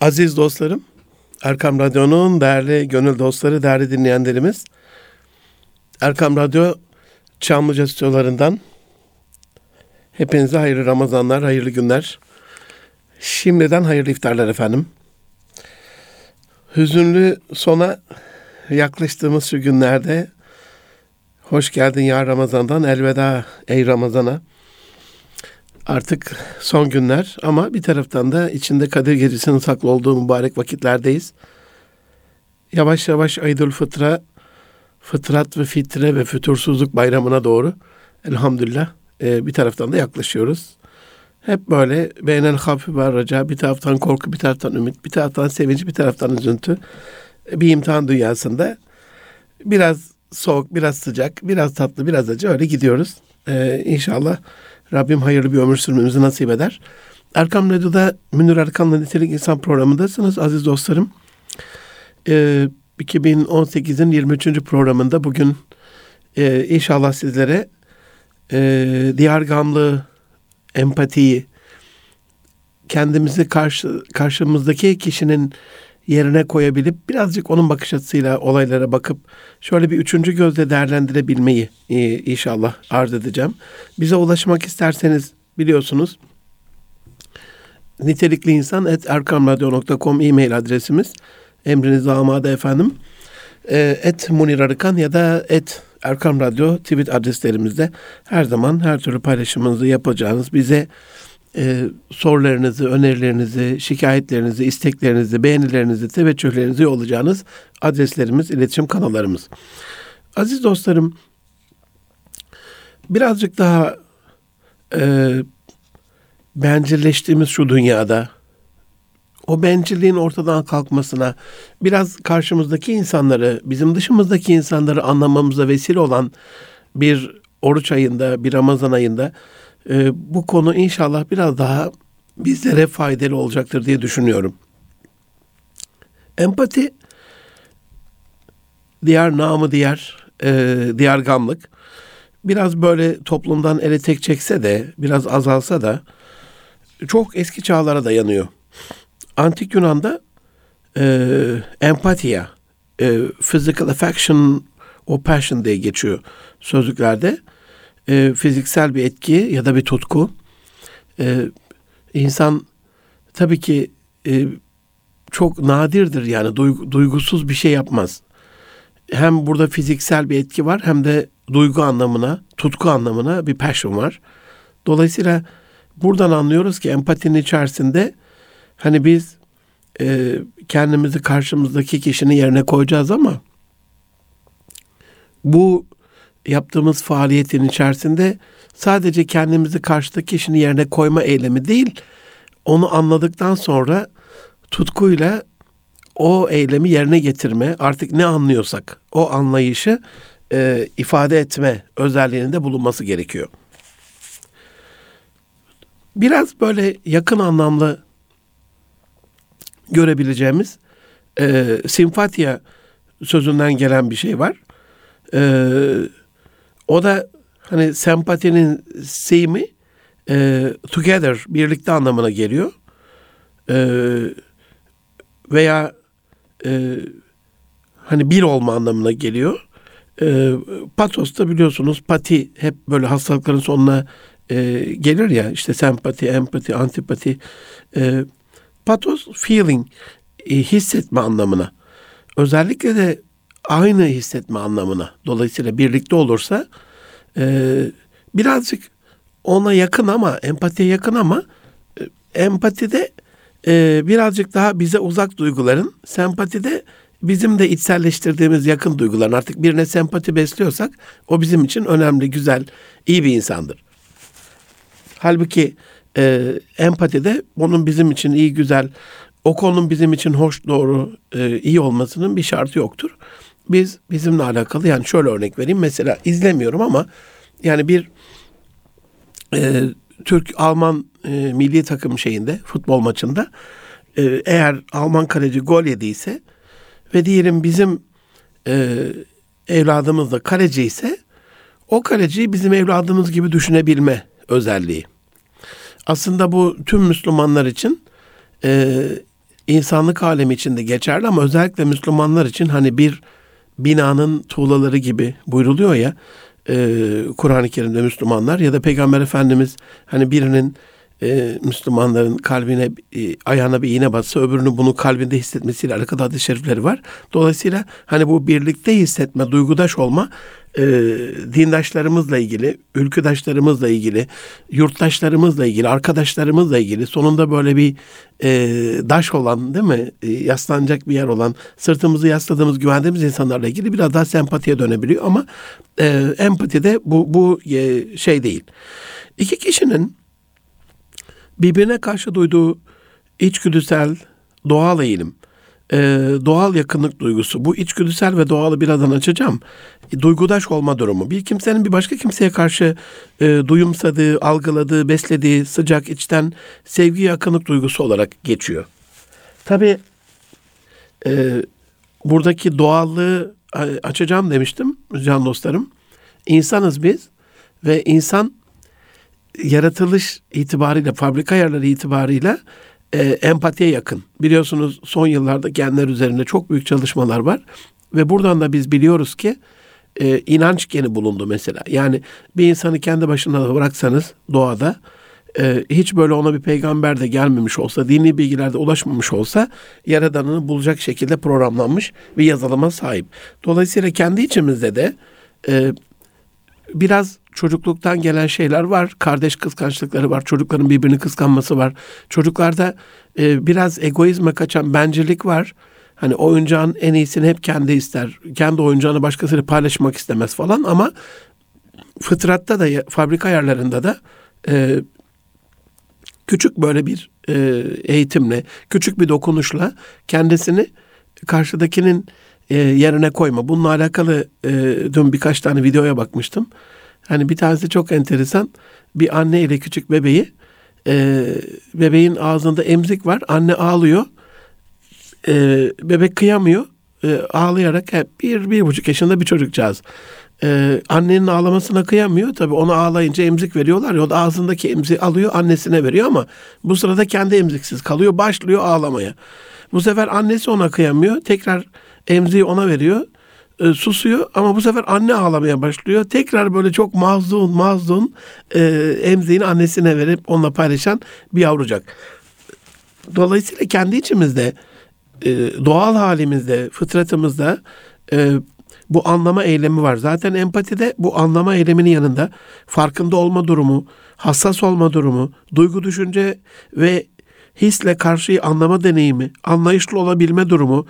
Aziz dostlarım, Erkam Radyo'nun değerli gönül dostları, değerli dinleyenlerimiz, Erkam Radyo Çamlıca stüdyolarından hepinize hayırlı Ramazanlar, hayırlı günler. Şimdiden hayırlı iftarlar efendim. Hüzünlü sona yaklaştığımız şu günlerde hoş geldin ya Ramazan'dan elveda ey Ramazan'a. Artık son günler ama bir taraftan da içinde Kadir Gecesi'nin saklı olduğu mübarek vakitlerdeyiz. Yavaş yavaş Aydül Fıtra, Fıtrat ve Fitre ve Fütursuzluk bayramına doğru elhamdülillah e, bir taraftan da yaklaşıyoruz. Hep böyle beğenen hafif var raca, bir taraftan korku, bir taraftan ümit, bir taraftan sevinç, bir taraftan üzüntü. Bir imtihan dünyasında biraz soğuk, biraz sıcak, biraz tatlı, biraz acı öyle gidiyoruz. Ee, inşallah Rabbim hayırlı bir ömür sürmemizi nasip eder. Erkam Radyo'da Münir Erkan'la Nitelik İnsan programındasınız aziz dostlarım. Ee, 2018'in 23. programında bugün e, inşallah sizlere e, diyar gamlı, empatiyi, kendimizi karşı, karşımızdaki kişinin yerine koyabilip birazcık onun bakış açısıyla olaylara bakıp şöyle bir üçüncü gözle değerlendirebilmeyi e, inşallah arz edeceğim. Bize ulaşmak isterseniz biliyorsunuz nitelikli insan et erkamradyo.com e-mail adresimiz. Emrinize amade efendim. E, et Munir Arıkan ya da et Erkam Radyo tweet adreslerimizde her zaman her türlü paylaşımınızı yapacağınız bize e, sorularınızı, önerilerinizi, şikayetlerinizi, isteklerinizi, beğenilerinizi, teveccühlerinizi yollayacağınız adreslerimiz, iletişim kanallarımız. Aziz dostlarım, birazcık daha e, bencilleştiğimiz şu dünyada o bencilliğin ortadan kalkmasına, biraz karşımızdaki insanları, bizim dışımızdaki insanları anlamamıza vesile olan bir oruç ayında, bir Ramazan ayında e, bu konu inşallah biraz daha bizlere faydalı olacaktır diye düşünüyorum. Empati diğer namı diğer e, diğer gamlık biraz böyle toplumdan ele tek çekse de biraz azalsa da çok eski çağlara dayanıyor. Antik Yunan'da e, empatiya, e, physical affection o passion diye geçiyor sözlüklerde e, fiziksel bir etki ya da bir tutku. E, insan tabii ki e, çok nadirdir yani duygu, duygusuz bir şey yapmaz. Hem burada fiziksel bir etki var hem de duygu anlamına, tutku anlamına bir passion var. Dolayısıyla buradan anlıyoruz ki empatinin içerisinde hani biz e, kendimizi karşımızdaki kişinin yerine koyacağız ama bu yaptığımız faaliyetin içerisinde sadece kendimizi karşıdaki kişinin yerine koyma eylemi değil, onu anladıktan sonra tutkuyla o eylemi yerine getirme, artık ne anlıyorsak o anlayışı e, ifade etme özelliğinde bulunması gerekiyor. Biraz böyle yakın anlamlı görebileceğimiz e, simpatiya sözünden gelen bir şey var. E, o da hani sempatinin seymi e, together, birlikte anlamına geliyor. E, veya e, hani bir olma anlamına geliyor. E, patos da biliyorsunuz pati hep böyle hastalıkların sonuna e, gelir ya işte sempati, empati, antipati. E, patos feeling, e, hissetme anlamına. Özellikle de aynı hissetme anlamına. Dolayısıyla birlikte olursa e, birazcık ona yakın ama empatiye yakın ama e, empatide e, birazcık daha bize uzak duyguların, sempatide bizim de içselleştirdiğimiz yakın duyguların artık birine sempati besliyorsak o bizim için önemli, güzel, iyi bir insandır. Halbuki e, empatide bunun bizim için iyi, güzel, o konunun bizim için hoş, doğru, e, iyi olmasının bir şartı yoktur biz bizimle alakalı yani şöyle örnek vereyim mesela izlemiyorum ama yani bir e, Türk Alman e, milli takım şeyinde futbol maçında e, eğer Alman kaleci gol yediyse ve diyelim bizim e, evladımız da kaleci ise o kaleciyi bizim evladımız gibi düşünebilme özelliği. Aslında bu tüm Müslümanlar için e, insanlık alemi için de geçerli ama özellikle Müslümanlar için hani bir binanın tuğlaları gibi buyruluyor ya e, Kur'an-ı Kerim'de Müslümanlar ya da Peygamber Efendimiz hani birinin e, Müslümanların kalbine e, ayağına bir iğne batsa öbürünün bunu kalbinde hissetmesiyle alakalı hadis-i şerifleri var. Dolayısıyla hani bu birlikte hissetme, duygudaş olma e, dindaşlarımızla ilgili, ülküdaşlarımızla ilgili, yurttaşlarımızla ilgili, arkadaşlarımızla ilgili sonunda böyle bir e, daş olan değil mi? E, yaslanacak bir yer olan, sırtımızı yasladığımız, güvendiğimiz insanlarla ilgili biraz daha sempatiye dönebiliyor ama e, empatide bu, bu e, şey değil. İki kişinin birbirine karşı duyduğu içgüdüsel doğal eğilim, e, doğal yakınlık duygusu. Bu içgüdüsel ve doğalı birazdan açacağım. E, duygudaş olma durumu. Bir kimsenin bir başka kimseye karşı e, duyumsadığı, algıladığı, beslediği sıcak içten sevgi yakınlık duygusu olarak geçiyor. Tabi e, buradaki doğallığı açacağım demiştim can dostlarım. İnsanız biz ve insan yaratılış itibariyle, fabrika ayarları itibariyle e, empatiye yakın. Biliyorsunuz son yıllarda genler üzerinde çok büyük çalışmalar var. Ve buradan da biz biliyoruz ki e, inanç geni bulundu mesela. Yani bir insanı kendi başına bıraksanız doğada e, hiç böyle ona bir peygamber de gelmemiş olsa, dini bilgilerde ulaşmamış olsa yaradanını bulacak şekilde programlanmış bir yazılıma sahip. Dolayısıyla kendi içimizde de e, biraz çocukluktan gelen şeyler var. Kardeş kıskançlıkları var. Çocukların birbirini kıskanması var. Çocuklarda e, biraz egoizme kaçan bencillik var. Hani oyuncağın en iyisini hep kendi ister. Kendi oyuncağını başkasıyla paylaşmak istemez falan ama fıtratta da fabrika ayarlarında da e, küçük böyle bir e, eğitimle, küçük bir dokunuşla kendisini karşıdakinin e, yerine koyma. Bununla alakalı e, dün birkaç tane videoya bakmıştım. Hani bir tanesi çok enteresan. Bir anne ile küçük bebeği e, bebeğin ağzında emzik var. Anne ağlıyor. E, bebek kıyamıyor. E, ağlayarak hep bir, bir buçuk yaşında bir çocukcağız. Ee, annenin ağlamasına kıyamıyor. Tabi ona ağlayınca emzik veriyorlar ya o da ağzındaki emziği alıyor annesine veriyor ama bu sırada kendi emziksiz kalıyor. Başlıyor ağlamaya. Bu sefer annesi ona kıyamıyor. Tekrar emziği ona veriyor e, susuyor ama bu sefer anne ağlamaya başlıyor. Tekrar böyle çok mazlum mazlum e, emziğini annesine verip onunla paylaşan bir yavrucak. Dolayısıyla kendi içimizde e, doğal halimizde, fıtratımızda e, bu anlama eylemi var. Zaten empatide bu anlama eyleminin yanında farkında olma durumu, hassas olma durumu, duygu düşünce ve hisle karşıyı anlama deneyimi, anlayışlı olabilme durumu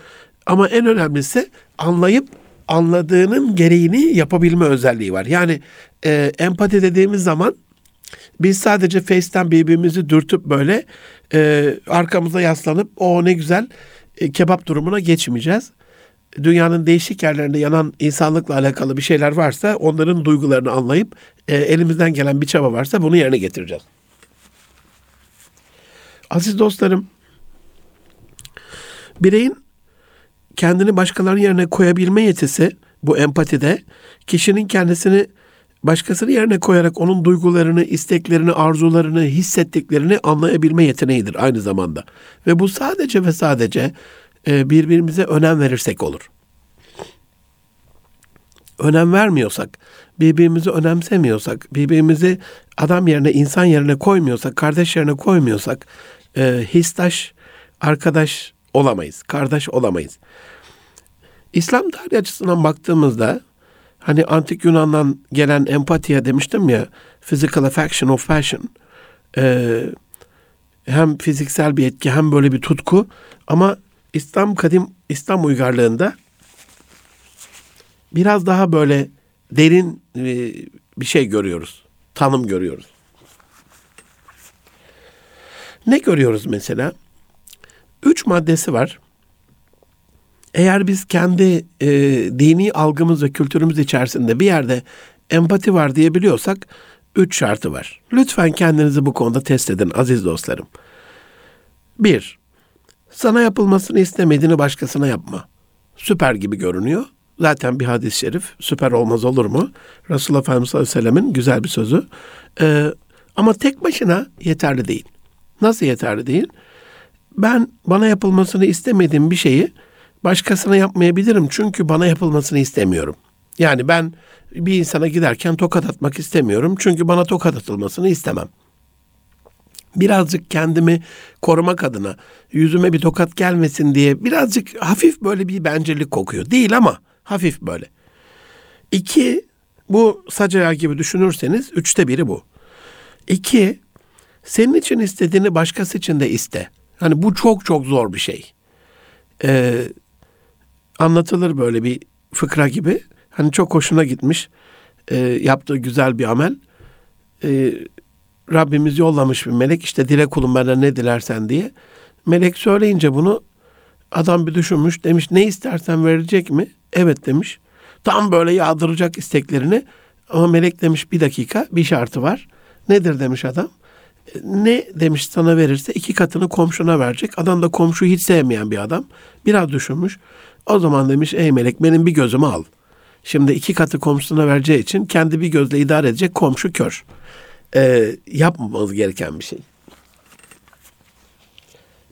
ama en önemlisi anlayıp anladığının gereğini yapabilme özelliği var. Yani e, empati dediğimiz zaman biz sadece Face'ten birbirimizi dürtüp böyle e, arkamıza yaslanıp o ne güzel e, kebap durumuna geçmeyeceğiz. Dünyanın değişik yerlerinde yanan insanlıkla alakalı bir şeyler varsa onların duygularını anlayıp e, elimizden gelen bir çaba varsa bunu yerine getireceğiz. Aziz dostlarım, bireyin kendini başkalarının yerine koyabilme yetisi bu empatide kişinin kendisini başkasının yerine koyarak onun duygularını, isteklerini, arzularını, hissettiklerini anlayabilme yeteneğidir aynı zamanda. Ve bu sadece ve sadece e, birbirimize önem verirsek olur. Önem vermiyorsak, birbirimizi önemsemiyorsak, birbirimizi adam yerine, insan yerine koymuyorsak, kardeş yerine koymuyorsak, e, histaş, arkadaş olamayız, kardeş olamayız. İslam tarihi açısından baktığımızda hani antik Yunan'dan gelen empatiye demiştim ya physical affection of passion ee, hem fiziksel bir etki hem böyle bir tutku ama İslam kadim İslam uygarlığında biraz daha böyle derin e, bir şey görüyoruz. Tanım görüyoruz. Ne görüyoruz mesela? Üç maddesi var. Eğer biz kendi e, dini algımız ve kültürümüz içerisinde bir yerde empati var diyebiliyorsak üç şartı var. Lütfen kendinizi bu konuda test edin aziz dostlarım. Bir, sana yapılmasını istemediğini başkasına yapma. Süper gibi görünüyor. Zaten bir hadis-i şerif süper olmaz olur mu? Resulullah Efendimiz sallallahu aleyhi ve sellemin güzel bir sözü. Ee, ama tek başına yeterli değil. Nasıl yeterli değil? ben bana yapılmasını istemediğim bir şeyi başkasına yapmayabilirim. Çünkü bana yapılmasını istemiyorum. Yani ben bir insana giderken tokat atmak istemiyorum. Çünkü bana tokat atılmasını istemem. Birazcık kendimi korumak adına yüzüme bir tokat gelmesin diye birazcık hafif böyle bir bencillik kokuyor. Değil ama hafif böyle. İki, bu sac ayağı gibi düşünürseniz üçte biri bu. İki, senin için istediğini başkası için de iste. Hani bu çok çok zor bir şey. Ee, anlatılır böyle bir fıkra gibi. Hani çok hoşuna gitmiş. E, yaptığı güzel bir amel. E, Rabbimiz yollamış bir melek işte dile kulum bana ne dilersen diye. Melek söyleyince bunu adam bir düşünmüş demiş ne istersen verecek mi? Evet demiş. Tam böyle yağdıracak isteklerini ama melek demiş bir dakika bir şartı var. Nedir demiş adam. Ne demiş sana verirse iki katını komşuna verecek. Adam da komşuyu hiç sevmeyen bir adam. Biraz düşünmüş. O zaman demiş ey melek benim bir gözümü al. Şimdi iki katı komşusuna vereceği için kendi bir gözle idare edecek komşu kör. Ee, yapmamamız gereken bir şey.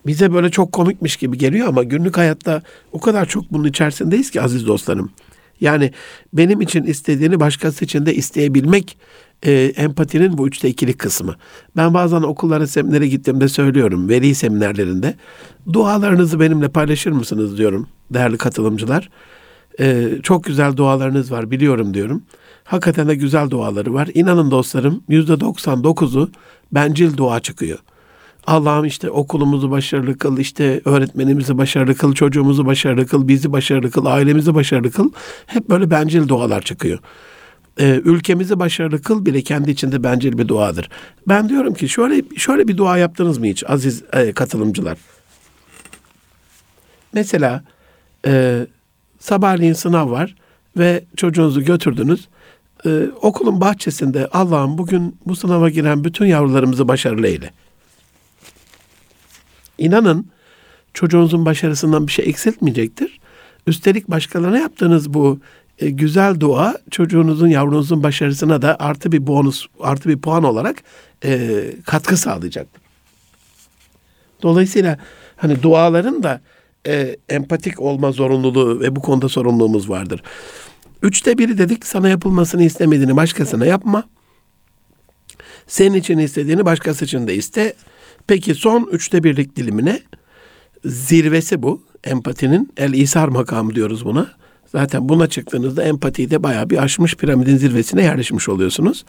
Bize böyle çok komikmiş gibi geliyor ama günlük hayatta o kadar çok bunun içerisindeyiz ki aziz dostlarım. Yani benim için istediğini başkası için de isteyebilmek e, empatinin bu üçte ikilik kısmı. Ben bazen okullara seminere gittiğimde söylüyorum. Veli seminerlerinde. Dualarınızı benimle paylaşır mısınız diyorum değerli katılımcılar. E, çok güzel dualarınız var biliyorum diyorum. Hakikaten de güzel duaları var. İnanın dostlarım yüzde 99'u bencil dua çıkıyor. Allah'ım işte okulumuzu başarılı kıl, işte öğretmenimizi başarılı kıl, çocuğumuzu başarılı kıl, bizi başarılı kıl, ailemizi başarılı kıl. Hep böyle bencil dualar çıkıyor. Ee, ülkemizi başarılı kıl bile kendi içinde bencil bir duadır. Ben diyorum ki şöyle şöyle bir dua yaptınız mı hiç aziz e, katılımcılar? Mesela e, sabahleyin sınav var ve çocuğunuzu götürdünüz. Ee, okulun bahçesinde Allah'ım bugün bu sınava giren bütün yavrularımızı başarılı eyle. İnanın çocuğunuzun başarısından bir şey eksiltmeyecektir. Üstelik başkalarına yaptığınız bu e, güzel dua çocuğunuzun, yavrunuzun başarısına da artı bir bonus, artı bir puan olarak e, katkı sağlayacaktır. Dolayısıyla hani duaların da e, empatik olma zorunluluğu ve bu konuda sorumluluğumuz vardır. Üçte biri dedik sana yapılmasını istemediğini başkasına yapma. Senin için istediğini başkası için de iste. Peki son üçte birlik dilimine zirvesi bu. Empatinin el isar makamı diyoruz buna. Zaten buna çıktığınızda empatiyi de bayağı bir aşmış piramidin zirvesine yerleşmiş oluyorsunuz.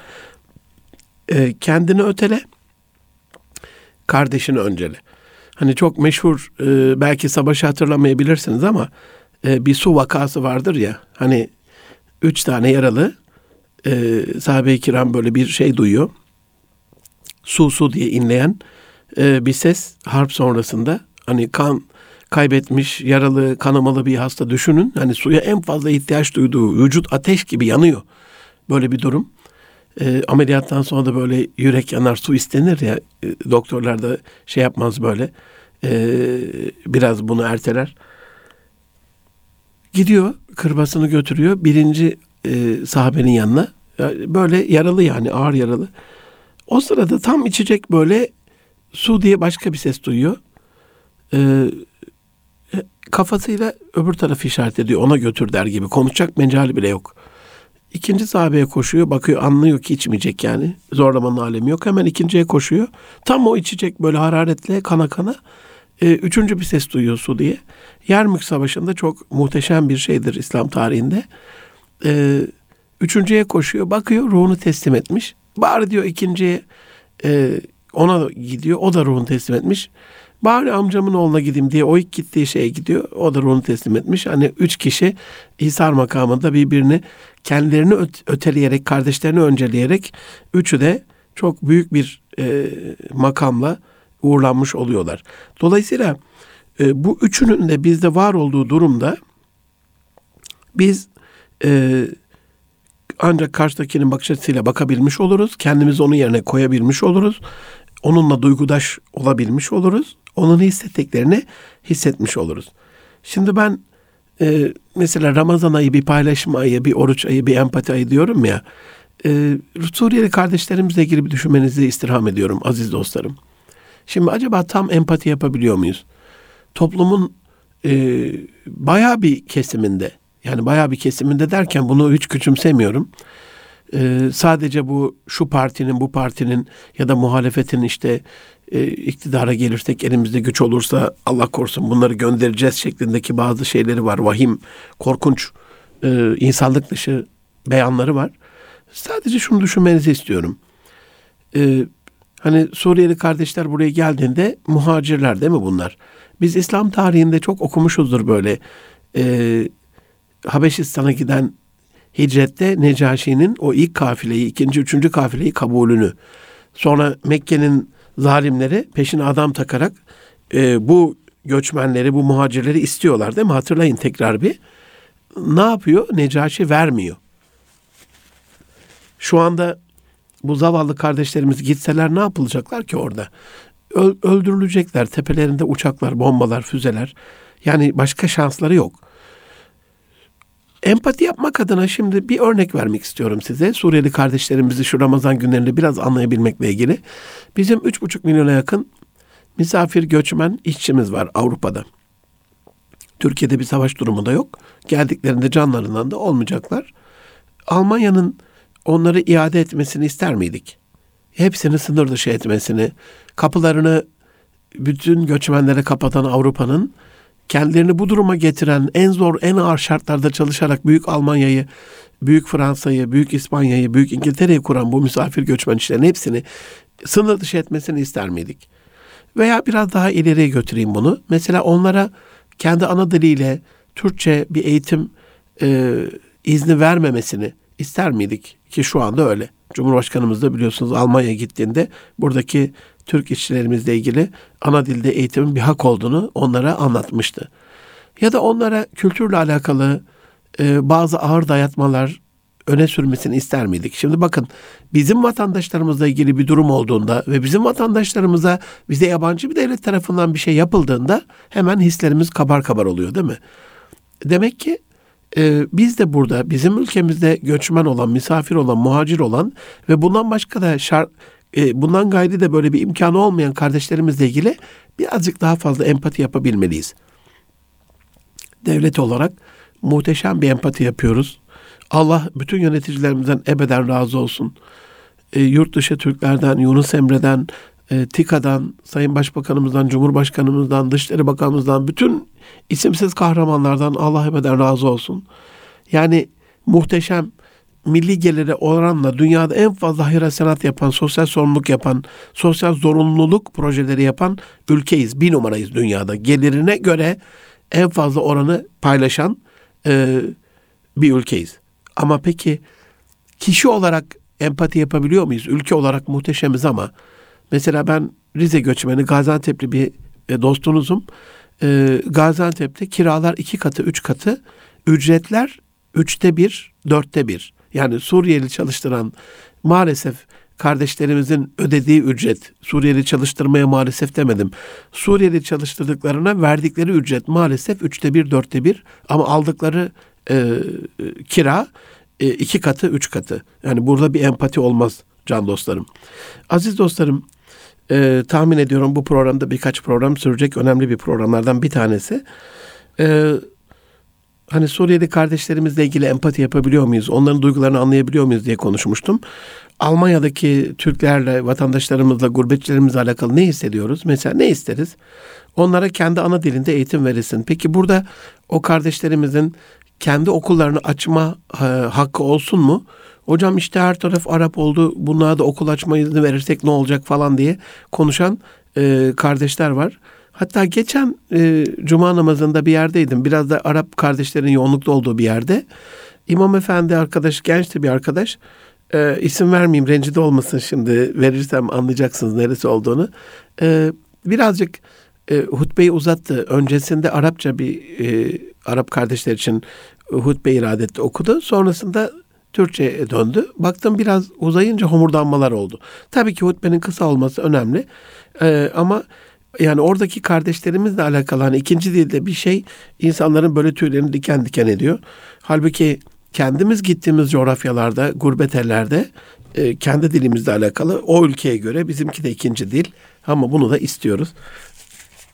Ee, kendini ötele, kardeşini öncele. Hani çok meşhur e, belki savaşı hatırlamayabilirsiniz ama e, bir su vakası vardır ya. Hani üç tane yaralı e, sahabe-i kiram böyle bir şey duyuyor. Su su diye inleyen e, bir ses harp sonrasında hani kan kaybetmiş yaralı kanamalı bir hasta düşünün. Hani suya en fazla ihtiyaç duyduğu vücut ateş gibi yanıyor. Böyle bir durum. E, ameliyattan sonra da böyle yürek yanar su istenir ya e, doktorlar da şey yapmaz böyle e, biraz bunu erteler. Gidiyor kırbasını götürüyor birinci e, sahabenin yanına böyle yaralı yani ağır yaralı. O sırada tam içecek böyle su diye başka bir ses duyuyor. Ee, kafasıyla öbür tarafı işaret ediyor. Ona götür der gibi. Konuşacak mencali bile yok. İkinci sahabeye koşuyor. Bakıyor anlıyor ki içmeyecek yani. Zorlamanın alemi yok. Hemen ikinciye koşuyor. Tam o içecek böyle hararetle kana kana. Ee, üçüncü bir ses duyuyor su diye. Yermük Savaşı'nda çok muhteşem bir şeydir İslam tarihinde. Ee, üçüncüye koşuyor. Bakıyor ruhunu teslim etmiş. Bari diyor ikinciye e, ona gidiyor. O da ruhunu teslim etmiş. Bari amcamın oğluna gideyim diye o ilk gittiği şeye gidiyor. O da ruhunu teslim etmiş. Hani üç kişi İsar makamında birbirini kendilerini öt- öteleyerek, kardeşlerini önceleyerek üçü de çok büyük bir e, makamla uğurlanmış oluyorlar. Dolayısıyla e, bu üçünün de bizde var olduğu durumda biz e, ancak karşıdakinin bakış açısıyla bakabilmiş oluruz. Kendimizi onun yerine koyabilmiş oluruz. Onunla duygudaş olabilmiş oluruz. Onun hissettiklerini hissetmiş oluruz. Şimdi ben e, mesela Ramazan ayı bir paylaşım ayı, bir oruç ayı, bir empati ayı diyorum ya. E, Suriyeli kardeşlerimizle ilgili bir düşünmenizi istirham ediyorum aziz dostlarım. Şimdi acaba tam empati yapabiliyor muyuz? Toplumun e, bayağı bir kesiminde yani bayağı bir kesiminde derken bunu hiç küçümsemiyorum. E, sadece bu şu partinin bu partinin ya da muhalefetin işte e, iktidara gelirsek elimizde güç olursa Allah korusun bunları göndereceğiz şeklindeki bazı şeyleri var. Vahim, korkunç, e, insanlık dışı beyanları var. Sadece şunu düşünmenizi istiyorum. E, hani Suriyeli kardeşler buraya geldiğinde muhacirler değil mi bunlar? Biz İslam tarihinde çok okumuşuzdur böyle. E, Habeşistan'a giden hicrette Necaşi'nin o ilk kafileyi, ikinci, üçüncü kafileyi kabulünü. Sonra Mekke'nin zalimleri peşine adam takarak e, bu göçmenleri, bu muhacirleri istiyorlar değil mi? Hatırlayın tekrar bir. Ne yapıyor? Necaşi vermiyor. Şu anda bu zavallı kardeşlerimiz gitseler ne yapılacaklar ki orada? öldürülecekler. Tepelerinde uçaklar, bombalar, füzeler. Yani başka şansları yok. Empati yapmak adına şimdi bir örnek vermek istiyorum size. Suriyeli kardeşlerimizi şu Ramazan günlerinde biraz anlayabilmekle ilgili. Bizim 3,5 milyona yakın misafir göçmen işçimiz var Avrupa'da. Türkiye'de bir savaş durumu da yok. Geldiklerinde canlarından da olmayacaklar. Almanya'nın onları iade etmesini ister miydik? Hepsini sınır dışı etmesini, kapılarını bütün göçmenlere kapatan Avrupa'nın kendilerini bu duruma getiren en zor, en ağır şartlarda çalışarak büyük Almanya'yı, büyük Fransa'yı, büyük İspanya'yı, büyük İngiltere'yi kuran bu misafir göçmen işlerin hepsini sınır dışı etmesini ister miydik? Veya biraz daha ileriye götüreyim bunu. Mesela onlara kendi ana diliyle Türkçe bir eğitim e, izni vermemesini ister miydik? Ki şu anda öyle. Cumhurbaşkanımız da biliyorsunuz Almanya'ya gittiğinde buradaki Türk işçilerimizle ilgili ana dilde eğitimin bir hak olduğunu onlara anlatmıştı. Ya da onlara kültürle alakalı e, bazı ağır dayatmalar öne sürmesini ister miydik? Şimdi bakın bizim vatandaşlarımızla ilgili bir durum olduğunda ve bizim vatandaşlarımıza bize yabancı bir devlet tarafından bir şey yapıldığında hemen hislerimiz kabar kabar oluyor değil mi? Demek ki e, biz de burada bizim ülkemizde göçmen olan, misafir olan, muhacir olan ve bundan başka da şart, e, bundan gayri de böyle bir imkanı olmayan kardeşlerimizle ilgili birazcık daha fazla empati yapabilmeliyiz. Devlet olarak muhteşem bir empati yapıyoruz. Allah bütün yöneticilerimizden ebeden razı olsun. E, yurt dışı Türklerden, Yunus Emre'den, e, TİKA'dan, Sayın Başbakanımızdan, Cumhurbaşkanımızdan, Dışişleri Bakanımızdan, bütün isimsiz kahramanlardan Allah ebeden razı olsun. Yani muhteşem milli gelire oranla dünyada en fazla hayır sanat yapan, sosyal sorumluluk yapan, sosyal zorunluluk projeleri yapan ülkeyiz. Bir numarayız dünyada. Gelirine göre en fazla oranı paylaşan e, bir ülkeyiz. Ama peki kişi olarak empati yapabiliyor muyuz? Ülke olarak muhteşemiz ama mesela ben Rize göçmeni Gaziantep'li bir e, dostunuzum. E, Gaziantep'te kiralar iki katı, üç katı, ücretler üçte bir, dörtte bir. Yani Suriyeli çalıştıran maalesef kardeşlerimizin ödediği ücret, Suriyeli çalıştırmaya maalesef demedim. Suriyeli çalıştırdıklarına verdikleri ücret maalesef üçte bir, dörtte bir ama aldıkları e, kira e, iki katı, üç katı. Yani burada bir empati olmaz can dostlarım. Aziz dostlarım, e, tahmin ediyorum bu programda birkaç program sürecek önemli bir programlardan bir tanesi. E, hani Suriyeli kardeşlerimizle ilgili empati yapabiliyor muyuz? Onların duygularını anlayabiliyor muyuz diye konuşmuştum. Almanya'daki Türklerle, vatandaşlarımızla, gurbetçilerimizle alakalı ne hissediyoruz? Mesela ne isteriz? Onlara kendi ana dilinde eğitim verilsin. Peki burada o kardeşlerimizin kendi okullarını açma e, hakkı olsun mu? Hocam işte her taraf Arap oldu. Bunlara da okul açma izni verirsek ne olacak falan diye konuşan e, kardeşler var. Hatta geçen e, cuma namazında bir yerdeydim. Biraz da Arap kardeşlerin yoğunlukta olduğu bir yerde. İmam Efendi arkadaş, gençti bir arkadaş. E, isim vermeyeyim, rencide olmasın şimdi. Verirsem anlayacaksınız neresi olduğunu. E, birazcık e, hutbeyi uzattı. Öncesinde Arapça bir e, Arap kardeşler için hutbe irade etti, okudu. Sonrasında Türkçe'ye döndü. Baktım biraz uzayınca homurdanmalar oldu. Tabii ki hutbenin kısa olması önemli. E, ama yani oradaki kardeşlerimizle alakalı hani ikinci dilde bir şey insanların böyle tüylerini diken diken ediyor. Halbuki kendimiz gittiğimiz coğrafyalarda, gurbet ellerde e, kendi dilimizle alakalı o ülkeye göre bizimki de ikinci dil. Ama bunu da istiyoruz.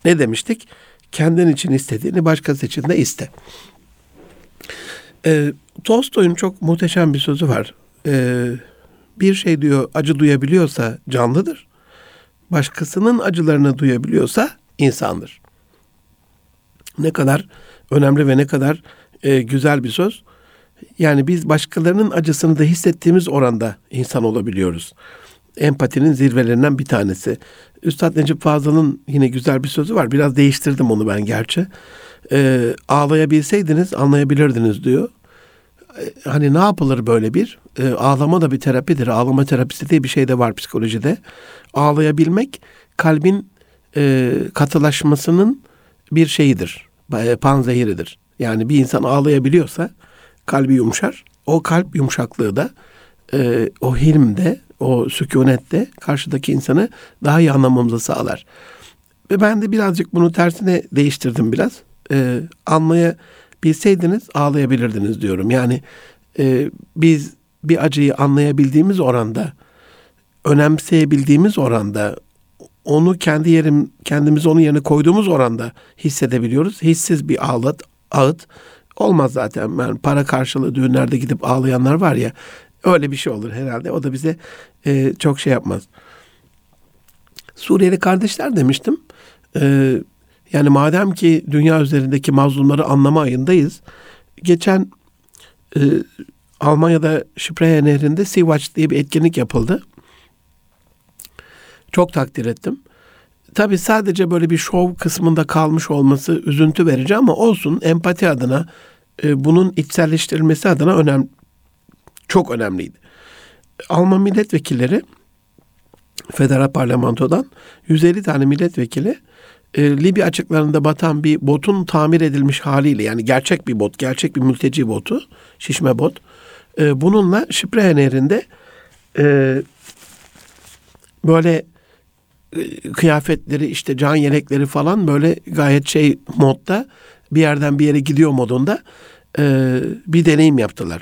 Ne demiştik? Kendin için istediğini başkası için de iste. E, Tolstoy'un çok muhteşem bir sözü var. E, bir şey diyor acı duyabiliyorsa canlıdır. Başkasının acılarını duyabiliyorsa insandır. Ne kadar önemli ve ne kadar e, güzel bir söz. Yani biz başkalarının acısını da hissettiğimiz oranda insan olabiliyoruz. Empatinin zirvelerinden bir tanesi. Üstad Necip Fazıl'ın yine güzel bir sözü var. Biraz değiştirdim onu ben gerçi. E, ağlayabilseydiniz anlayabilirdiniz diyor. E, hani ne yapılır böyle bir? E, ağlama da bir terapidir. Ağlama terapisi diye bir şey de var psikolojide. Ağlayabilmek kalbin e, katılaşmasının bir şeyidir. E, panzehiridir. Yani bir insan ağlayabiliyorsa kalbi yumuşar. O kalp yumuşaklığı da e, o hilmde, o sükunette karşıdaki insanı daha iyi anlamamızı sağlar. Ve ben de birazcık bunu tersine değiştirdim biraz. E, anlayabilseydiniz ağlayabilirdiniz diyorum. Yani e, biz bir acıyı anlayabildiğimiz oranda, önemseyebildiğimiz oranda, onu kendi yerim, kendimizi onun yerine koyduğumuz oranda hissedebiliyoruz. Hissiz bir ağlat, ağıt olmaz zaten. Yani para karşılığı düğünlerde gidip ağlayanlar var ya, öyle bir şey olur herhalde. O da bize e, çok şey yapmaz. Suriyeli kardeşler demiştim. E, yani madem ki dünya üzerindeki mazlumları anlama ayındayız. Geçen e, Almanya'da Spree Nehri'nde Sea Watch diye bir etkinlik yapıldı. Çok takdir ettim. Tabi sadece böyle bir şov kısmında kalmış olması üzüntü verici ama olsun empati adına e, bunun içselleştirilmesi adına önemli çok önemliydi. Alman milletvekilleri federal parlamentodan 150 tane milletvekili e, Libya açıklarında batan bir botun tamir edilmiş haliyle yani gerçek bir bot, gerçek bir mülteci botu, şişme bot. E, bununla Şipre Nehri'nde e, böyle e, kıyafetleri işte can yelekleri falan böyle gayet şey modda bir yerden bir yere gidiyor modunda e, bir deneyim yaptılar.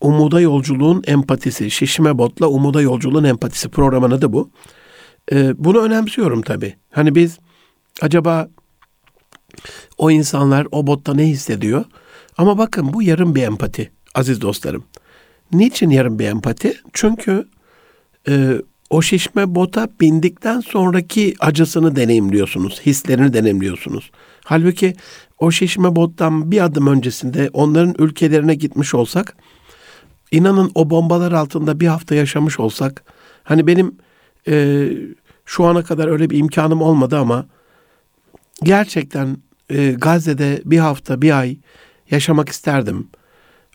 Umuda Yolculuğun Empatisi, Şişme Bot'la Umuda Yolculuğun Empatisi programının adı bu. E, bunu önemsiyorum tabii. Hani biz acaba o insanlar o botta ne hissediyor? Ama bakın bu yarım bir empati aziz dostlarım. Niçin yarım bir empati? Çünkü e, o şişme bota bindikten sonraki acısını deneyimliyorsunuz, hislerini deneyimliyorsunuz. Halbuki o şişme bottan bir adım öncesinde onların ülkelerine gitmiş olsak, inanın o bombalar altında bir hafta yaşamış olsak, hani benim e, şu ana kadar öyle bir imkanım olmadı ama gerçekten e, Gazze'de bir hafta, bir ay yaşamak isterdim.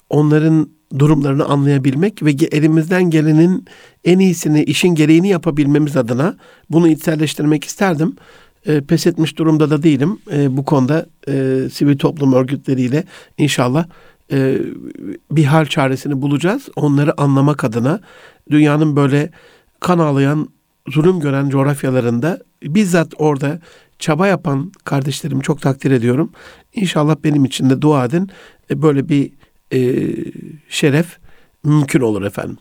Onların durumlarını anlayabilmek ve elimizden gelenin en iyisini, işin gereğini yapabilmemiz adına bunu içselleştirmek isterdim. E, pes etmiş durumda da değilim. E, bu konuda e, sivil toplum örgütleriyle inşallah e, bir hal çaresini bulacağız. Onları anlamak adına dünyanın böyle kan ağlayan, zulüm gören coğrafyalarında bizzat orada çaba yapan kardeşlerimi çok takdir ediyorum. İnşallah benim için de dua edin. E, böyle bir e, şeref mümkün olur efendim.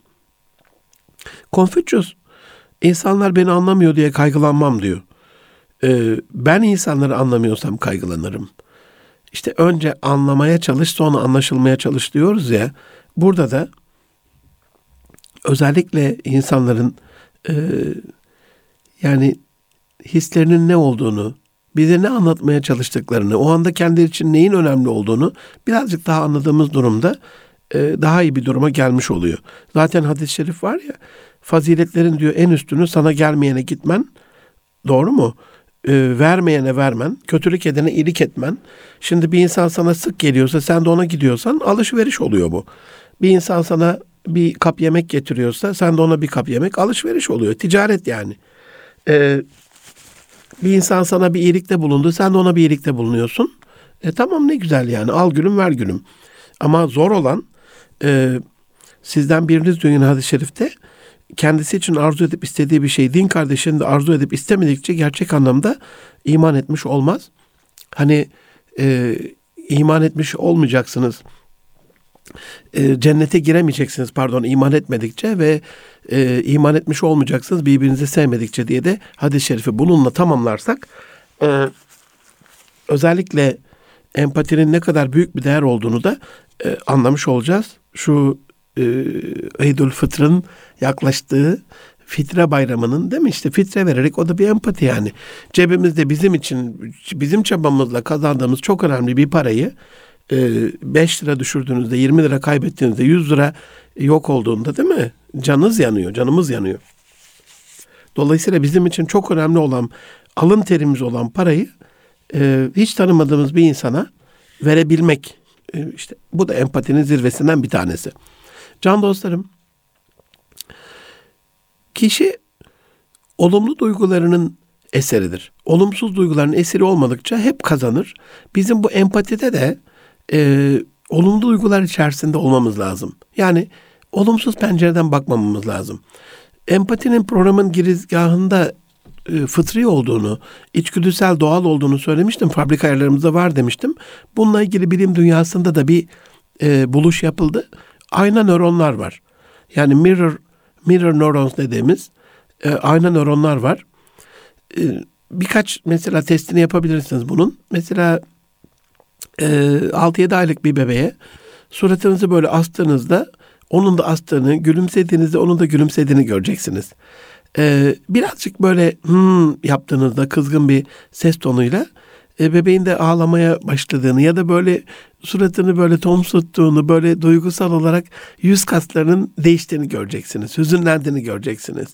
Konfüçyüs insanlar beni anlamıyor diye kaygılanmam diyor. E, ben insanları anlamıyorsam kaygılanırım. İşte önce anlamaya çalış sonra anlaşılmaya çalış diyoruz ya. Burada da özellikle insanların e, yani hislerinin ne olduğunu, bize ne anlatmaya çalıştıklarını, o anda kendileri için neyin önemli olduğunu birazcık daha anladığımız durumda e, daha iyi bir duruma gelmiş oluyor. Zaten hadis-i şerif var ya, faziletlerin diyor en üstünü sana gelmeyene gitmen, doğru mu? E, vermeyene vermen, kötülük edene iyilik etmen. Şimdi bir insan sana sık geliyorsa sen de ona gidiyorsan alışveriş oluyor bu. Bir insan sana bir kap yemek getiriyorsa sen de ona bir kap yemek alışveriş oluyor. Ticaret yani. Ee, bir insan sana bir iyilikte bulundu, sen de ona bir iyilikte bulunuyorsun. E tamam ne güzel yani al gülüm ver gülüm. Ama zor olan e, sizden biriniz diyor hadis-i şerifte kendisi için arzu edip istediği bir şey din kardeşinin de arzu edip istemedikçe gerçek anlamda iman etmiş olmaz. Hani e, iman etmiş olmayacaksınız. E, cennete giremeyeceksiniz pardon iman etmedikçe ve e, iman etmiş olmayacaksınız birbirinizi sevmedikçe diye de hadis-i şerifi bununla tamamlarsak e, özellikle empatinin ne kadar büyük bir değer olduğunu da e, anlamış olacağız. Şu e, Eydül Fıtr'ın yaklaştığı fitre bayramının değil mi işte fitre vererek o da bir empati yani. Cebimizde bizim için bizim çabamızla kazandığımız çok önemli bir parayı 5 e, lira düşürdüğünüzde 20 lira kaybettiğinizde 100 lira yok olduğunda değil mi? Canınız yanıyor, canımız yanıyor. Dolayısıyla bizim için çok önemli olan alın terimiz olan parayı e, hiç tanımadığımız bir insana verebilmek. E, işte bu da empatinin zirvesinden bir tanesi. Can dostlarım, kişi olumlu duygularının eseridir. Olumsuz duyguların eseri olmadıkça hep kazanır. Bizim bu empatide de e, olumlu duygular içerisinde olmamız lazım. Yani olumsuz pencereden bakmamamız lazım. Empatinin programın girizgahında e, fıtri olduğunu, içgüdüsel doğal olduğunu söylemiştim. Fabrika ayarlarımızda var demiştim. Bununla ilgili bilim dünyasında da bir e, buluş yapıldı. Ayna nöronlar var. Yani mirror mirror neurons dediğimiz e, ayna nöronlar var. E, birkaç mesela testini yapabilirsiniz bunun. Mesela e, 6-7 aylık bir bebeğe suratınızı böyle astığınızda onun da astığını, gülümsediğinizde onun da gülümsediğini göreceksiniz. Ee, birazcık böyle hmm yaptığınızda kızgın bir ses tonuyla e, bebeğin de ağlamaya başladığını ya da böyle suratını böyle tomsuttuğunu, böyle duygusal olarak yüz kaslarının değiştiğini göreceksiniz. Hüzünlendiğini göreceksiniz.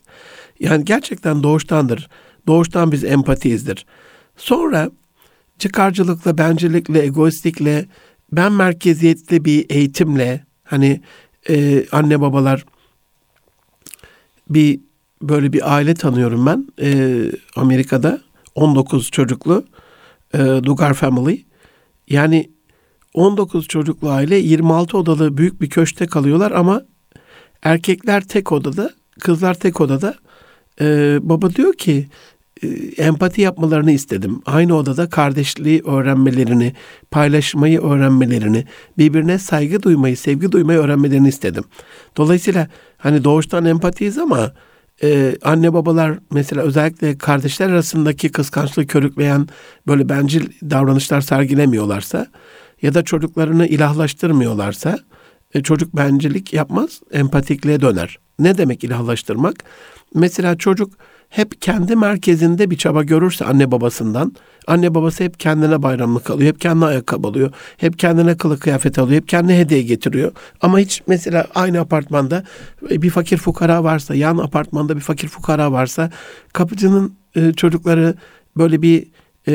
Yani gerçekten doğuştandır. Doğuştan biz empatiyizdir. Sonra çıkarcılıkla, bencillikle, egoistlikle, ben merkeziyetli bir eğitimle hani e, anne babalar bir böyle bir aile tanıyorum ben e, Amerika'da 19 çocuklu e, Dugar Family. Yani 19 çocuklu aile 26 odalı büyük bir köşkte kalıyorlar ama erkekler tek odada kızlar tek odada. E, baba diyor ki empati yapmalarını istedim. Aynı odada kardeşliği öğrenmelerini, paylaşmayı öğrenmelerini, birbirine saygı duymayı, sevgi duymayı öğrenmelerini istedim. Dolayısıyla hani doğuştan empatiyiz ama e, anne babalar mesela özellikle kardeşler arasındaki kıskançlığı körükleyen böyle bencil davranışlar sergilemiyorlarsa ya da çocuklarını ilahlaştırmıyorlarsa e, çocuk bencillik yapmaz, empatikliğe döner. Ne demek ilahlaştırmak? Mesela çocuk hep kendi merkezinde bir çaba görürse anne babasından, anne babası hep kendine bayramlık alıyor, hep kendine ayakkabı alıyor, hep kendine kılık kıyafet alıyor, hep kendine hediye getiriyor. Ama hiç mesela aynı apartmanda bir fakir fukara varsa, yan apartmanda bir fakir fukara varsa, kapıcının e, çocukları böyle bir e,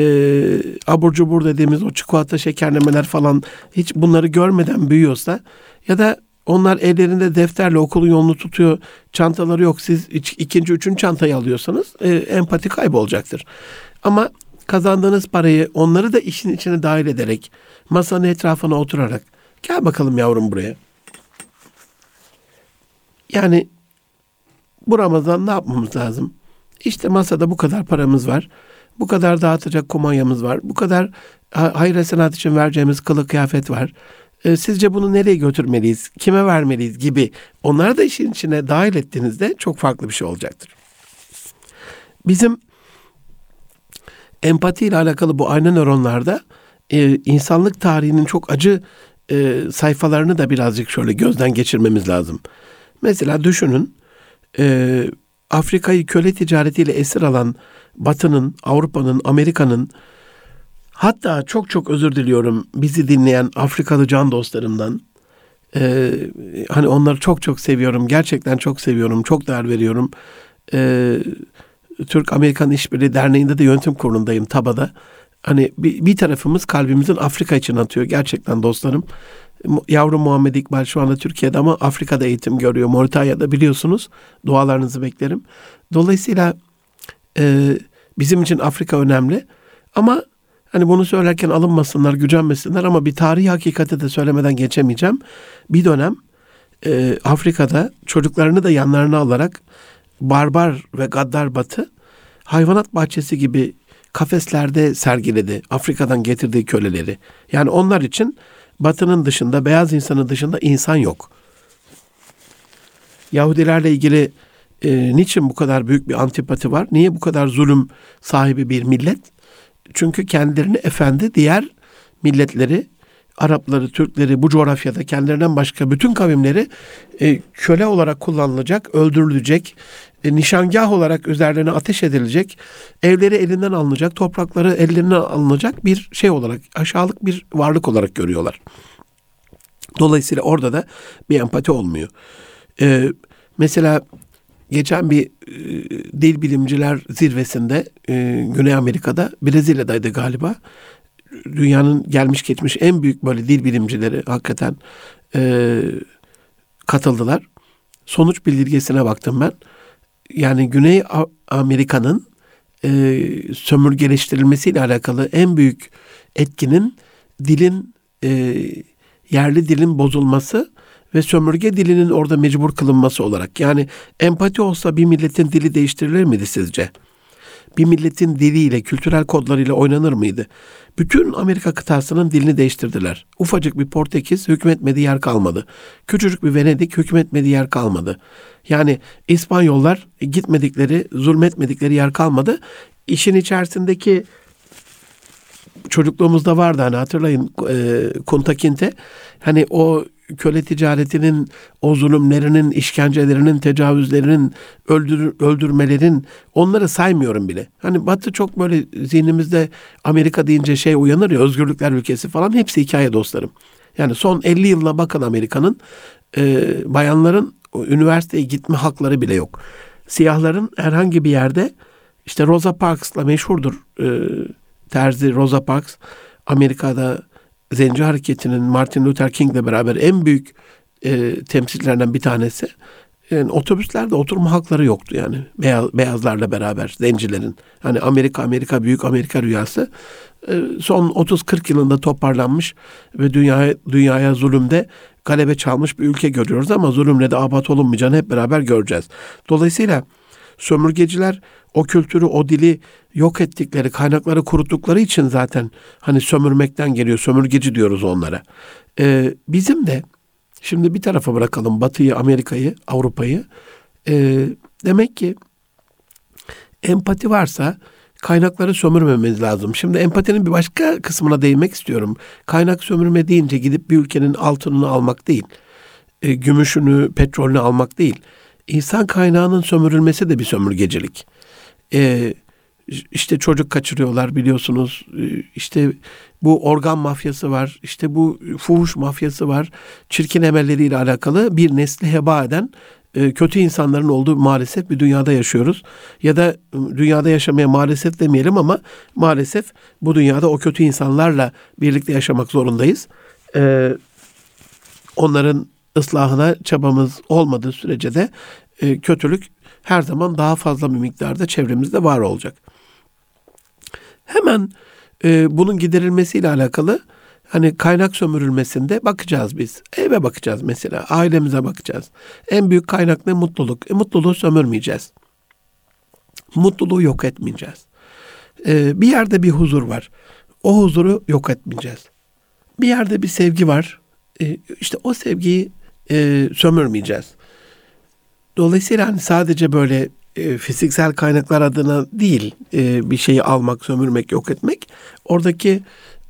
abur cubur dediğimiz o çikolata şekerlemeler falan hiç bunları görmeden büyüyorsa ya da onlar ellerinde defterle okulun yolunu tutuyor. Çantaları yok. Siz ikinci, üçüncü çantayı alıyorsanız e, empati kaybolacaktır. Ama kazandığınız parayı onları da işin içine dahil ederek masanın etrafına oturarak gel bakalım yavrum buraya. Yani bu Ramazan ne yapmamız lazım? İşte masada bu kadar paramız var. Bu kadar dağıtacak kumanyamız var. Bu kadar hayır için vereceğimiz kılık kıyafet var e, sizce bunu nereye götürmeliyiz, kime vermeliyiz gibi onları da işin içine dahil ettiğinizde çok farklı bir şey olacaktır. Bizim empati ile alakalı bu ayna nöronlarda e, insanlık tarihinin çok acı e, sayfalarını da birazcık şöyle gözden geçirmemiz lazım. Mesela düşünün e, Afrika'yı köle ticaretiyle esir alan Batı'nın, Avrupa'nın, Amerika'nın Hatta çok çok özür diliyorum bizi dinleyen Afrikalı can dostlarımdan. Ee, hani onları çok çok seviyorum. Gerçekten çok seviyorum. Çok değer veriyorum. Ee, Türk-Amerikan İşbirliği Derneği'nde de yönetim kurulundayım TABA'da. Hani bir, bir tarafımız kalbimizin Afrika için atıyor. Gerçekten dostlarım. Yavrum Muhammed İkbal şu anda Türkiye'de ama Afrika'da eğitim görüyor. Moritanya'da biliyorsunuz. Dualarınızı beklerim. Dolayısıyla e, bizim için Afrika önemli. Ama Hani bunu söylerken alınmasınlar, gücenmesinler ama bir tarihi hakikati de söylemeden geçemeyeceğim. Bir dönem e, Afrika'da çocuklarını da yanlarına alarak barbar ve gaddar batı hayvanat bahçesi gibi kafeslerde sergiledi Afrika'dan getirdiği köleleri. Yani onlar için Batı'nın dışında, beyaz insanın dışında insan yok. Yahudilerle ilgili e, niçin bu kadar büyük bir antipati var? Niye bu kadar zulüm sahibi bir millet? Çünkü kendilerini efendi diğer milletleri, Arapları, Türkleri bu coğrafyada kendilerinden başka bütün kavimleri e, köle olarak kullanılacak, öldürülecek, e, nişangah olarak üzerlerine ateş edilecek, evleri elinden alınacak, toprakları ellerinden alınacak bir şey olarak, aşağılık bir varlık olarak görüyorlar. Dolayısıyla orada da bir empati olmuyor. Ee, mesela geçen bir e, dil bilimciler zirvesinde e, Güney Amerika'da Brezilya'daydı galiba. Dünyanın gelmiş geçmiş en büyük böyle dil bilimcileri hakikaten e, katıldılar. Sonuç bildirgesine baktım ben. Yani Güney Amerika'nın e, sömürgeleştirilmesiyle alakalı en büyük etkinin dilin e, yerli dilin bozulması ve sömürge dilinin orada mecbur kılınması olarak. Yani empati olsa bir milletin dili değiştirilir miydi sizce? Bir milletin diliyle, kültürel kodlarıyla oynanır mıydı? Bütün Amerika kıtasının dilini değiştirdiler. Ufacık bir Portekiz hükmetmediği yer kalmadı. Küçücük bir Venedik hükmetmediği yer kalmadı. Yani İspanyollar gitmedikleri, zulmetmedikleri yer kalmadı. İşin içerisindeki çocukluğumuzda vardı hani hatırlayın e, Kunta Kinte hani o köle ticaretinin, o zulümlerinin, işkencelerinin, tecavüzlerinin, öldür, öldürmelerin onları saymıyorum bile. Hani Batı çok böyle zihnimizde Amerika deyince şey uyanır ya özgürlükler ülkesi falan hepsi hikaye dostlarım. Yani son 50 yılına bakın Amerika'nın e, bayanların üniversiteye gitme hakları bile yok. Siyahların herhangi bir yerde işte Rosa Parks'la meşhurdur e, terzi Rosa Parks. Amerika'da Zenci Hareketi'nin Martin Luther King'le beraber en büyük e, temsilcilerinden bir tanesi. Yani otobüslerde oturma hakları yoktu yani beyaz, beyazlarla beraber zencilerin. Hani Amerika Amerika büyük Amerika rüyası e, son 30-40 yılında toparlanmış ve dünyaya dünyaya zulümde galebe çalmış bir ülke görüyoruz ama zulümle de abat olunmayacağını hep beraber göreceğiz. Dolayısıyla sömürgeciler o kültürü, o dili yok ettikleri, kaynakları kuruttukları için zaten hani sömürmekten geliyor. Sömürgeci diyoruz onlara. Ee, bizim de şimdi bir tarafa bırakalım Batı'yı, Amerika'yı, Avrupa'yı. Ee, demek ki empati varsa kaynakları sömürmememiz lazım. Şimdi empatinin bir başka kısmına değinmek istiyorum. Kaynak sömürme deyince gidip bir ülkenin altınını almak değil. E, gümüşünü, petrolünü almak değil. İnsan kaynağının sömürülmesi de bir sömürgecilik. E, işte çocuk kaçırıyorlar biliyorsunuz. E, işte bu organ mafyası var. İşte bu fuhuş mafyası var. Çirkin emelleriyle alakalı bir nesli heba eden e, kötü insanların olduğu maalesef bir dünyada yaşıyoruz. Ya da dünyada yaşamaya maalesef demeyelim ama maalesef bu dünyada o kötü insanlarla birlikte yaşamak zorundayız. E, onların ıslahına çabamız olmadığı sürece de e, kötülük her zaman daha fazla bir miktarda çevremizde var olacak. Hemen e, bunun giderilmesiyle alakalı hani kaynak sömürülmesinde bakacağız biz. Eve bakacağız mesela, ailemize bakacağız. En büyük kaynak ne? Mutluluk. E, mutluluğu sömürmeyeceğiz. Mutluluğu yok etmeyeceğiz. E, bir yerde bir huzur var. O huzuru yok etmeyeceğiz. Bir yerde bir sevgi var. E, işte o sevgiyi e, sömürmeyeceğiz. Dolayısıyla hani sadece böyle e, fiziksel kaynaklar adına değil e, bir şeyi almak, sömürmek, yok etmek. Oradaki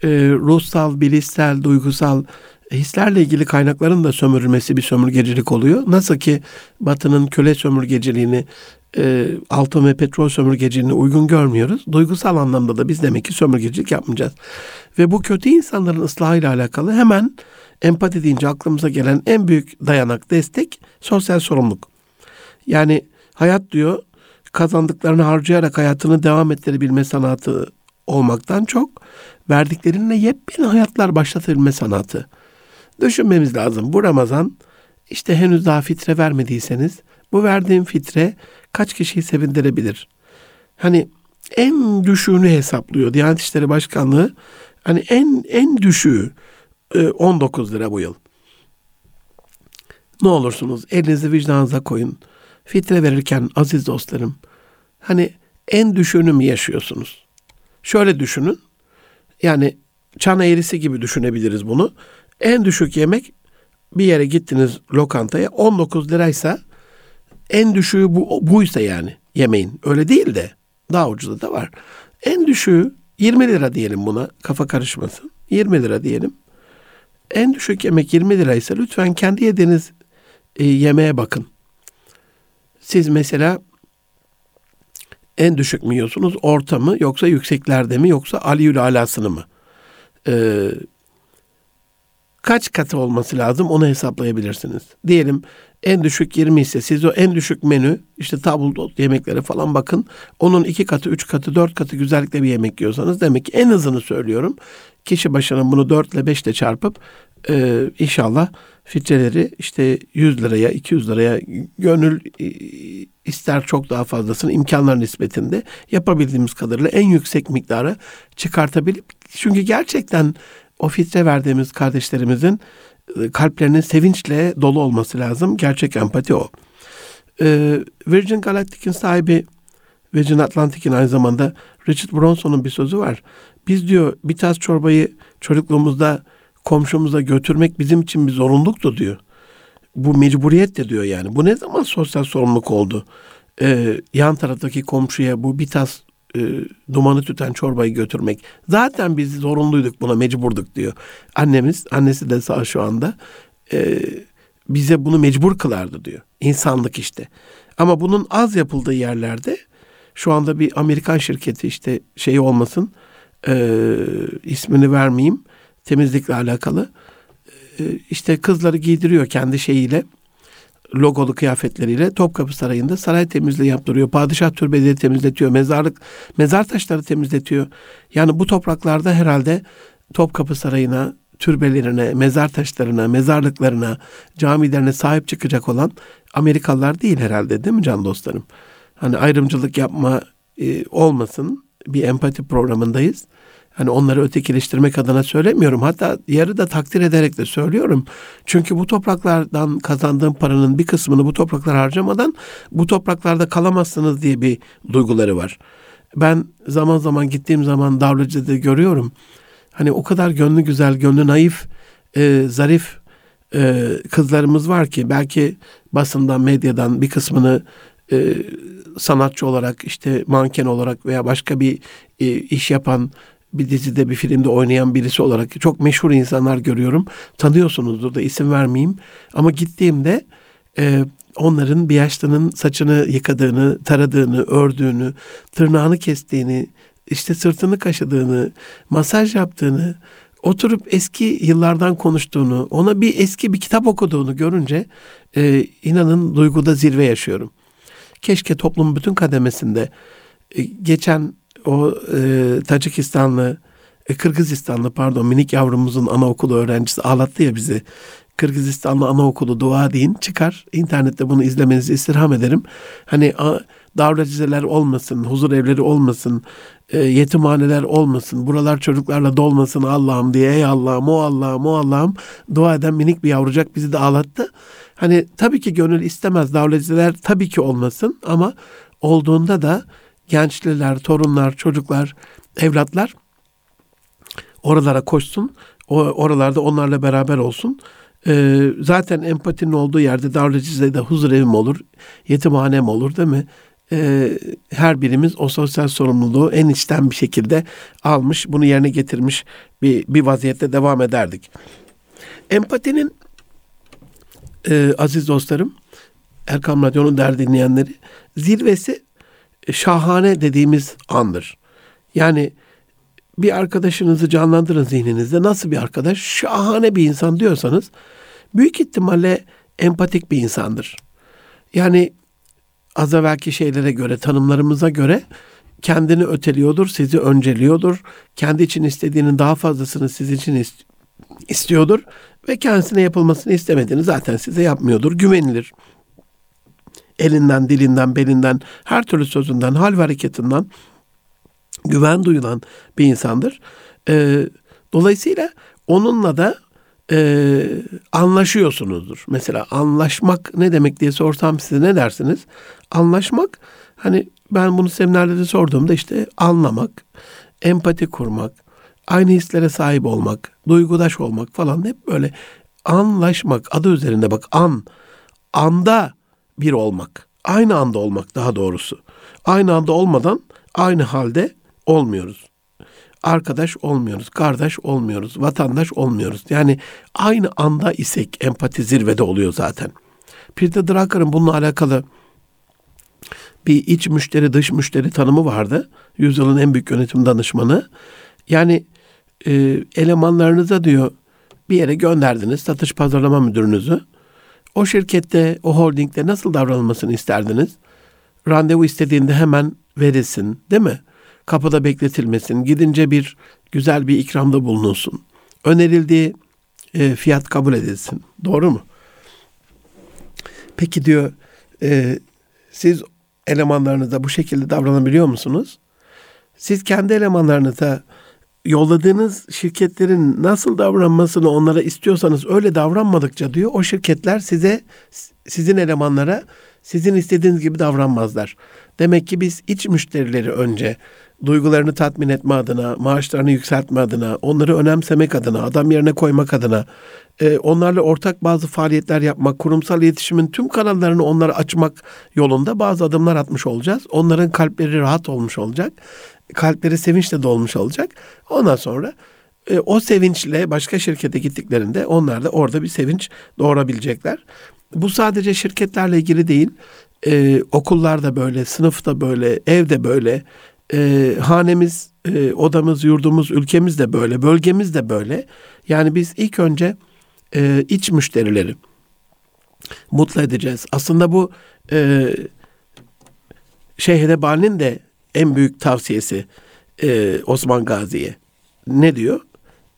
e, ruhsal, bilişsel, duygusal hislerle ilgili kaynakların da sömürülmesi bir sömürgecilik oluyor. Nasıl ki Batı'nın köle sömürgeciliğini, e, altın ve petrol sömürgeciliğini uygun görmüyoruz. Duygusal anlamda da biz demek ki sömürgecilik yapmayacağız. Ve bu kötü insanların ıslahıyla alakalı hemen empati deyince aklımıza gelen en büyük dayanak, destek sosyal sorumluluk. Yani hayat diyor kazandıklarını harcayarak hayatını devam ettirebilme sanatı olmaktan çok verdiklerinle yepyeni hayatlar başlatabilme sanatı. Düşünmemiz lazım. Bu Ramazan işte henüz daha fitre vermediyseniz bu verdiğim fitre kaç kişiyi sevindirebilir? Hani en düşüğünü hesaplıyor Diyanet İşleri Başkanlığı. Hani en en düşüğü 19 e, lira bu yıl. Ne olursunuz elinizi vicdanınıza koyun. Fitre verirken aziz dostlarım hani en düşüğünü mü yaşıyorsunuz? Şöyle düşünün. Yani çan eğrisi gibi düşünebiliriz bunu. En düşük yemek bir yere gittiniz lokantaya 19 liraysa en düşüğü bu buysa yani yemeğin. Öyle değil de daha ucuzu da var. En düşüğü 20 lira diyelim buna kafa karışmasın. 20 lira diyelim. En düşük yemek 20 liraysa lütfen kendi yediğiniz e, yemeğe bakın. Siz mesela en düşük mü yiyorsunuz? Orta mı? Yoksa yükseklerde mi? Yoksa aliyül alasını mı? Ee, kaç katı olması lazım onu hesaplayabilirsiniz. Diyelim en düşük 20 ise siz o en düşük menü işte tabldot yemeklere falan bakın. Onun iki katı, üç katı, dört katı güzellikle bir yemek yiyorsanız demek ki en hızını söylüyorum. Kişi başına bunu 4 ile 5 ile çarpıp e, inşallah fitreleri işte 100 liraya, 200 liraya gönül e, ister çok daha fazlasını imkanlar nispetinde yapabildiğimiz kadarıyla en yüksek miktara çıkartabilip çünkü gerçekten o fitre verdiğimiz kardeşlerimizin kalplerinin sevinçle dolu olması lazım. Gerçek empati o. Ee, Virgin Galactic'in sahibi Virgin Atlantic'in aynı zamanda Richard Branson'un bir sözü var. Biz diyor bir tas çorbayı çocukluğumuzda komşumuza götürmek bizim için bir zorunluluktu diyor. Bu mecburiyet de diyor yani. Bu ne zaman sosyal sorumluluk oldu? Ee, yan taraftaki komşuya bu bir tas e, dumanı tüten çorbayı götürmek. Zaten biz zorunluyduk buna mecburduk diyor. Annemiz, annesi de sağ şu anda e, bize bunu mecbur kılardı diyor. İnsanlık işte. Ama bunun az yapıldığı yerlerde şu anda bir Amerikan şirketi işte şey olmasın e, ismini vermeyeyim temizlikle alakalı e, işte kızları giydiriyor kendi şeyiyle logolu kıyafetleriyle Topkapı Sarayı'nda saray temizliği yaptırıyor. Padişah türbeleri temizletiyor. Mezarlık, mezar taşları temizletiyor. Yani bu topraklarda herhalde Topkapı Sarayı'na, türbelerine, mezar taşlarına, mezarlıklarına, camilerine sahip çıkacak olan Amerikalılar değil herhalde değil mi can dostlarım? Hani ayrımcılık yapma e, olmasın. Bir empati programındayız. Hani onları ötekileştirmek adına söylemiyorum. Hatta yarı da takdir ederek de söylüyorum. Çünkü bu topraklardan kazandığım paranın bir kısmını bu topraklar harcamadan bu topraklarda kalamazsınız diye bir duyguları var. Ben zaman zaman gittiğim zaman Davlıcı'da görüyorum. Hani o kadar gönlü güzel, gönlü naif, e, zarif e, kızlarımız var ki belki basından, medyadan bir kısmını e, sanatçı olarak işte manken olarak veya başka bir e, iş yapan bir dizide bir filmde oynayan birisi olarak çok meşhur insanlar görüyorum. Tanıyorsunuzdur da isim vermeyeyim. Ama gittiğimde e, onların bir yaşlının saçını yıkadığını, taradığını, ördüğünü, tırnağını kestiğini, işte sırtını kaşıdığını, masaj yaptığını, oturup eski yıllardan konuştuğunu, ona bir eski bir kitap okuduğunu görünce e, inanın duyguda zirve yaşıyorum. Keşke toplumun bütün kademesinde e, geçen o e, Tacikistanlı, e, Kırgızistanlı pardon minik yavrumuzun anaokulu öğrencisi ağlattı ya bizi. Kırgızistanlı anaokulu dua deyin çıkar. İnternette bunu izlemenizi istirham ederim. Hani a, davracizeler olmasın, huzur evleri olmasın, e, yetimhaneler olmasın, buralar çocuklarla dolmasın Allah'ım diye ey Allah'ım o Allah'ım o Allah'ım dua eden minik bir yavrucak bizi de ağlattı. Hani tabii ki gönül istemez davracizeler tabii ki olmasın ama olduğunda da gençliler, torunlar, çocuklar, evlatlar oralara koşsun. Oralarda onlarla beraber olsun. Ee, zaten empatinin olduğu yerde Darlıciz'de de huzur evim olur, yetimhanem olur değil mi? Ee, her birimiz o sosyal sorumluluğu en içten bir şekilde almış, bunu yerine getirmiş bir, bir vaziyette devam ederdik. Empatinin e, aziz dostlarım, Erkam Radyo'nun der dinleyenleri, zirvesi şahane dediğimiz andır. Yani bir arkadaşınızı canlandırın zihninizde. Nasıl bir arkadaş? Şahane bir insan diyorsanız büyük ihtimalle empatik bir insandır. Yani az evvelki şeylere göre, tanımlarımıza göre kendini öteliyordur, sizi önceliyordur. Kendi için istediğinin daha fazlasını sizin için istiyordur ve kendisine yapılmasını istemediğini zaten size yapmıyordur. Güvenilir elinden, dilinden, belinden, her türlü sözünden, hal ve hareketinden güven duyulan bir insandır. E, dolayısıyla onunla da e, anlaşıyorsunuzdur. Mesela anlaşmak ne demek diye sorsam size ne dersiniz? Anlaşmak hani ben bunu seminerlerde sorduğumda işte anlamak, empati kurmak, aynı hislere sahip olmak, duygudaş olmak falan hep böyle anlaşmak, adı üzerinde bak an, anda bir olmak, aynı anda olmak daha doğrusu. Aynı anda olmadan aynı halde olmuyoruz. Arkadaş olmuyoruz, kardeş olmuyoruz, vatandaş olmuyoruz. Yani aynı anda isek empati zirvede oluyor zaten. Peter Drucker'ın bununla alakalı bir iç müşteri dış müşteri tanımı vardı. Yüzyılın en büyük yönetim danışmanı. Yani e, elemanlarınıza diyor bir yere gönderdiniz satış pazarlama müdürünüzü. O şirkette, o holdingde nasıl davranılmasını isterdiniz? Randevu istediğinde hemen verilsin, değil mi? Kapıda bekletilmesin, gidince bir güzel bir ikramda bulunulsun. Önerildiği e, fiyat kabul edilsin. Doğru mu? Peki diyor, e, siz elemanlarınıza bu şekilde davranabiliyor musunuz? Siz kendi elemanlarınıza yolladığınız şirketlerin nasıl davranmasını onlara istiyorsanız öyle davranmadıkça diyor o şirketler size sizin elemanlara sizin istediğiniz gibi davranmazlar. Demek ki biz iç müşterileri önce duygularını tatmin etme adına, maaşlarını yükseltme adına, onları önemsemek adına, adam yerine koymak adına, e, onlarla ortak bazı faaliyetler yapmak, kurumsal iletişimin tüm kanallarını onlara açmak yolunda bazı adımlar atmış olacağız. Onların kalpleri rahat olmuş olacak. Kalpleri sevinçle dolmuş olacak. Ondan sonra e, o sevinçle başka şirkete gittiklerinde onlar da orada bir sevinç doğurabilecekler. Bu sadece şirketlerle ilgili değil. Ee, okullarda böyle, sınıfta böyle, evde böyle, e, hanemiz, e, odamız, yurdumuz, ülkemiz de böyle, bölgemiz de böyle. Yani biz ilk önce e, iç müşterileri mutlu edeceğiz. Aslında bu e, Şeyh Edebali'nin de en büyük tavsiyesi e, Osman Gazi'ye. Ne diyor?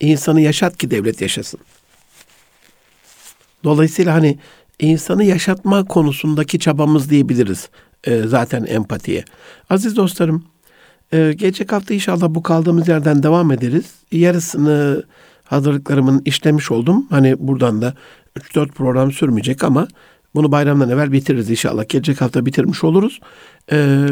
İnsanı yaşat ki devlet yaşasın. Dolayısıyla hani insanı yaşatma konusundaki çabamız diyebiliriz e, zaten empatiye. Aziz dostlarım, e, gelecek hafta inşallah bu kaldığımız yerden devam ederiz. Yarısını hazırlıklarımın işlemiş oldum. Hani buradan da 3-4 program sürmeyecek ama bunu bayramdan evvel bitiririz inşallah. Gelecek hafta bitirmiş oluruz. E,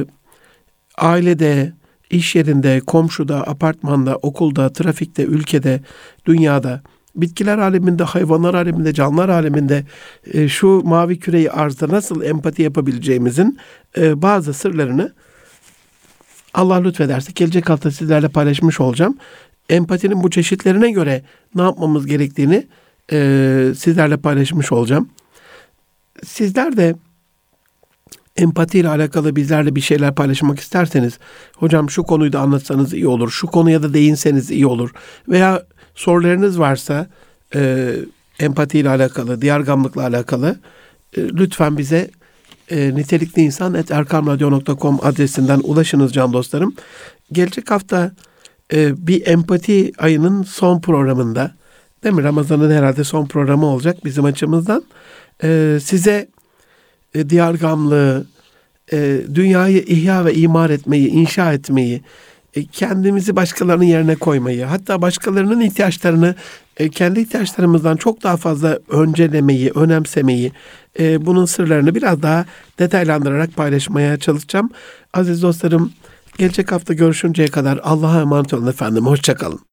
ailede, iş yerinde, komşuda, apartmanda, okulda, trafikte, ülkede, dünyada bitkiler aleminde, hayvanlar aleminde, canlılar aleminde e, şu mavi küreyi arzda nasıl empati yapabileceğimizin e, bazı sırlarını Allah lütfederse gelecek hafta sizlerle paylaşmış olacağım. Empatinin bu çeşitlerine göre ne yapmamız gerektiğini e, sizlerle paylaşmış olacağım. Sizler de empati ile alakalı bizlerle bir şeyler paylaşmak isterseniz, hocam şu konuyu da anlatsanız iyi olur, şu konuya da değinseniz iyi olur veya sorularınız varsa e, empati ile alakalı, diyargamlıkla alakalı e, lütfen bize e, nitelikli insan et erkamradyo.com adresinden ulaşınız can dostlarım. Gelecek hafta e, bir empati ayının son programında değil mi? Ramazan'ın herhalde son programı olacak bizim açımızdan. E, size e, diyargamlığı, e, dünyayı ihya ve imar etmeyi, inşa etmeyi, e, kendimizi başkalarının yerine koymayı, hatta başkalarının ihtiyaçlarını e, kendi ihtiyaçlarımızdan çok daha fazla öncelemeyi, önemsemeyi, e, bunun sırlarını biraz daha detaylandırarak paylaşmaya çalışacağım. Aziz dostlarım, gelecek hafta görüşünceye kadar Allah'a emanet olun efendim. Hoşçakalın.